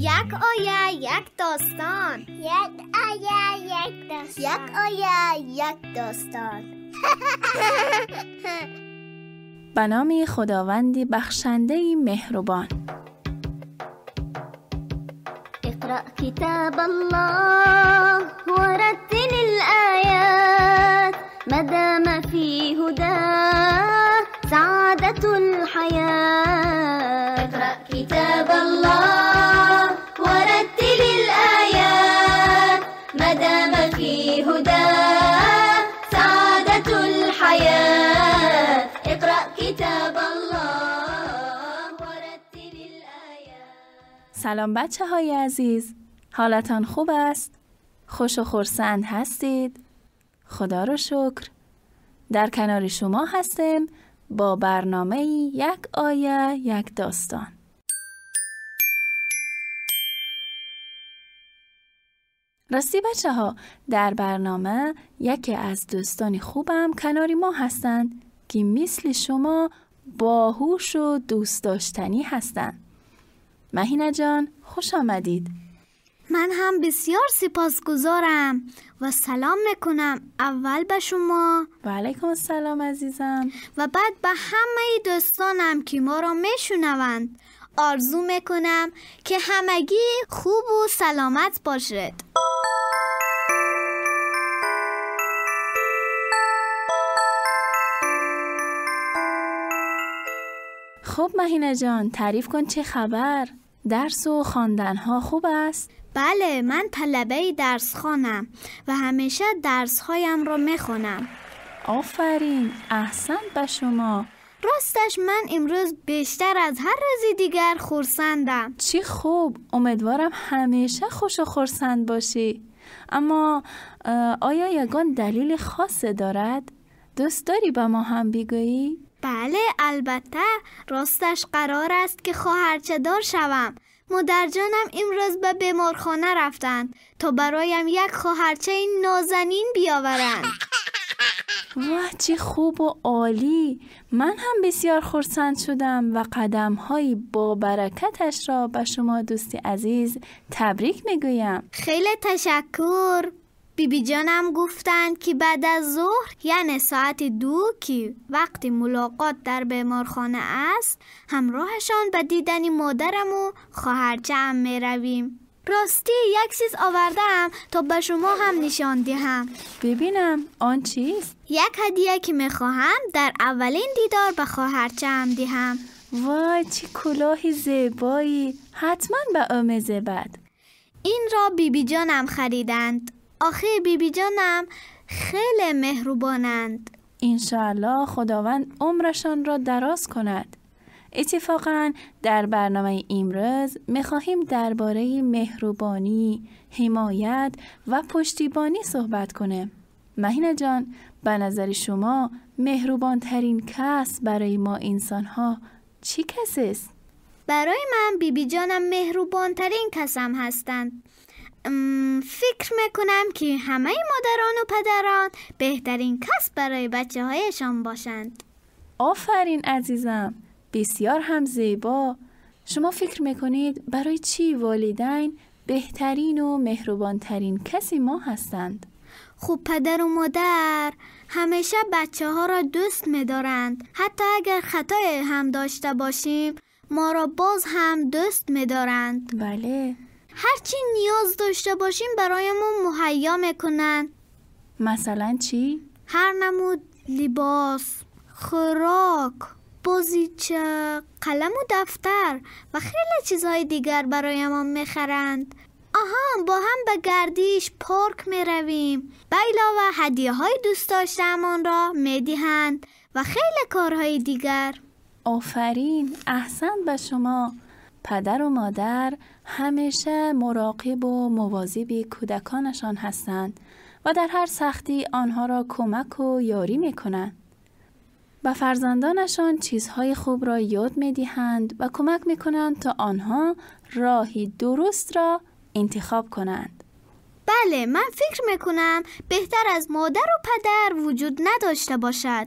یک آیه یک داستان یک آیه یک داستان یک آیه یک داستان به نام خداوندی بخشنده مهربان اقرأ كتاب الله ورتل الآيات ما دام في هداه سعادة الحياة اقرأ كتاب سلام بچه های عزیز حالتان خوب است؟ خوش و خورسند هستید؟ خدا رو شکر در کنار شما هستم با برنامه یک آیه یک داستان راستی بچه ها در برنامه یکی از دوستانی خوبم کناری ما هستند که مثل شما باهوش و دوست داشتنی هستند مهینه جان خوش آمدید. من هم بسیار سپاسگزارم و سلام می‌کنم اول به شما. و علیکم السلام عزیزم. و بعد به همه دوستانم که ما را میشنوند. آرزو می‌کنم که همگی خوب و سلامت باشد خب مهینه جان تعریف کن چه خبر؟ درس و خواندن ها خوب است؟ بله من طلبه درس خانم و همیشه درس هایم را می‌خونم. آفرین احسن به شما. راستش من امروز بیشتر از هر روز دیگر خورسندم. چی خوب امیدوارم همیشه خوش و خورسند باشی. اما آیا یگان دلیل خاصی دارد؟ دوست داری به ما هم بگویی؟ بله البته راستش قرار است که خواهرچه دار شوم. مادر جانم امروز به بیمارخانه رفتند تا برایم یک خواهرچه نازنین بیاورند. واه چه خوب و عالی. من هم بسیار خورسند شدم و قدم های با برکتش را به شما دوستی عزیز تبریک می‌گویم. خیلی تشکر. بیبی جانم گفتند که بعد از ظهر یعنی ساعت دو که وقت ملاقات در بیمارخانه است همراهشان به دیدن مادرم و خواهرچه‌ام می رویم راستی یک چیز آوردم تا به شما هم نشان دهم. ببینم آن چیست؟ یک هدیه که می خواهم در اولین دیدار به خواهرچه‌ام دهم. وای چه کلاهی زیبایی. حتما به آمزه بد این را بیبی جانم خریدند. آخه بیبی جانم خیلی مهربانند انشاءالله خداوند عمرشان را دراز کند اتفاقا در برنامه امروز می‌خواهیم درباره مهربانی، حمایت و پشتیبانی صحبت کنیم. مهینه جان، به نظر شما مهربان ترین کس برای ما انسان ها چی کسی است؟ برای من بیبی جانم مهربان ترین کسم هستند فکر می‌کنم که همه مادران و پدران بهترین کس برای بچه هایشان باشند. آفرین عزیزم بسیار هم زیبا. شما فکر می‌کنید برای چی والدین بهترین و مهربانترین کسی ما هستند؟ خوب پدر و مادر همیشه بچه ها را دوست میدارند. حتی اگر خطای هم داشته باشیم ما را باز هم دوست میدارند. بله. هرچی نیاز داشته باشیم برایمون مهیا می‌کنند مثلا چی؟ هر نمود لباس خوراک بازیچه قلم و دفتر و خیلی چیزهای دیگر برایمان می‌خرند. آها با هم به گردیش پارک می رویم به علاوه هدیه های دوست داشتهمان را می دهند و خیلی کارهای دیگر. آفرین احسن به شما. پدر و مادر همیشه مراقب و مواظب کودکانشان هستند و در هر سختی آنها را کمک و یاری می کنند. به فرزندانشان چیزهای خوب را یاد می دهند و کمک می کنند تا آنها راهی درست را انتخاب کنند. بله من فکر می‌کنم بهتر از مادر و پدر وجود نداشته باشد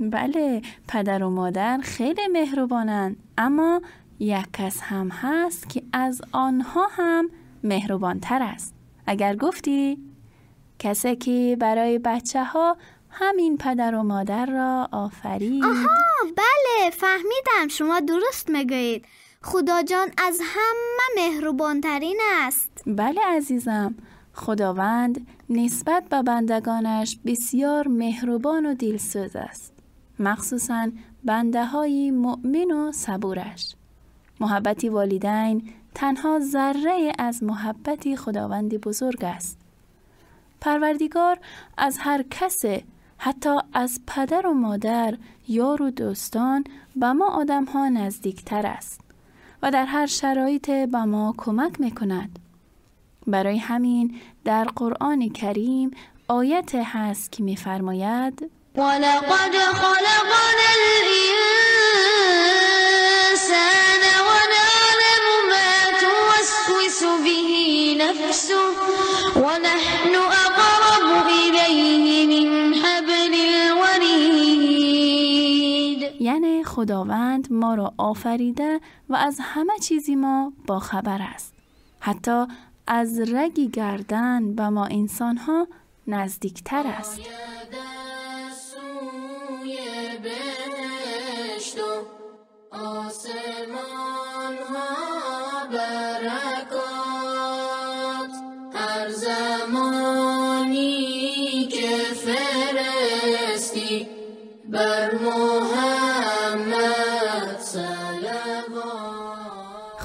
بله پدر و مادر خیلی مهربانند اما یک کس هم هست که از آنها هم مهربانتر است. اگر گفتی کسی که برای بچه ها همین پدر و مادر را آفرید. آها بله فهمیدم. شما درست می‌گویید. خدا جان از همه مهربانترین است. بله عزیزم. خداوند نسبت به بندگانش بسیار مهربان و دلسوز است. مخصوصا بنده های مؤمن و صبورش. محبت والدین تنها ذره از محبت خداوند بزرگ است پروردگار از هر کس حتی از پدر و مادر یار و دوستان به ما آدم ها نزدیکتر است و در هر شرایط به ما کمک می کند. برای همین در قرآن کریم آیت هست که میفرماید ولقد خلقنا خداوند ما را آفریده و از همه چیزی ما با خبر است. حتی از رگی گردن به ما انسان ها نزدیکتر است. آسمان ها برکات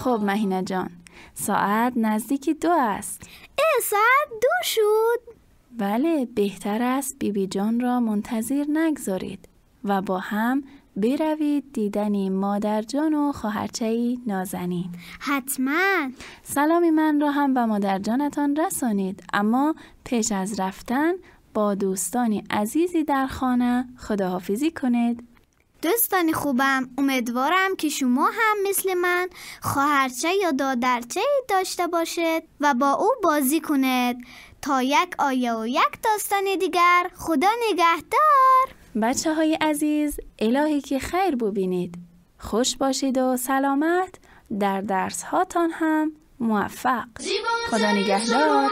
خب مهینه جان ساعت نزدیک دو است. اه ساعت دو شد. بله بهتر است بیبی جان را منتظر نگذارید و با هم بروید دیدن مادر جان و خواهرچه نازنین. حتما. سلامی من را هم به مادر جانتان رسانید اما پیش از رفتن با دوستانی عزیزی در خانه خداحافظی کنید. دوستان خوبم امیدوارم که شما هم مثل من خواهرچه یا دادرچه داشته باشید و با او بازی کنید. تا یک آیه و یک داستان دیگر خدا نگهدار. بچه های عزیز الهی که خیر ببینید. خوش باشید و سلامت. در درس هاتان هم موفق. خدا نگهدار.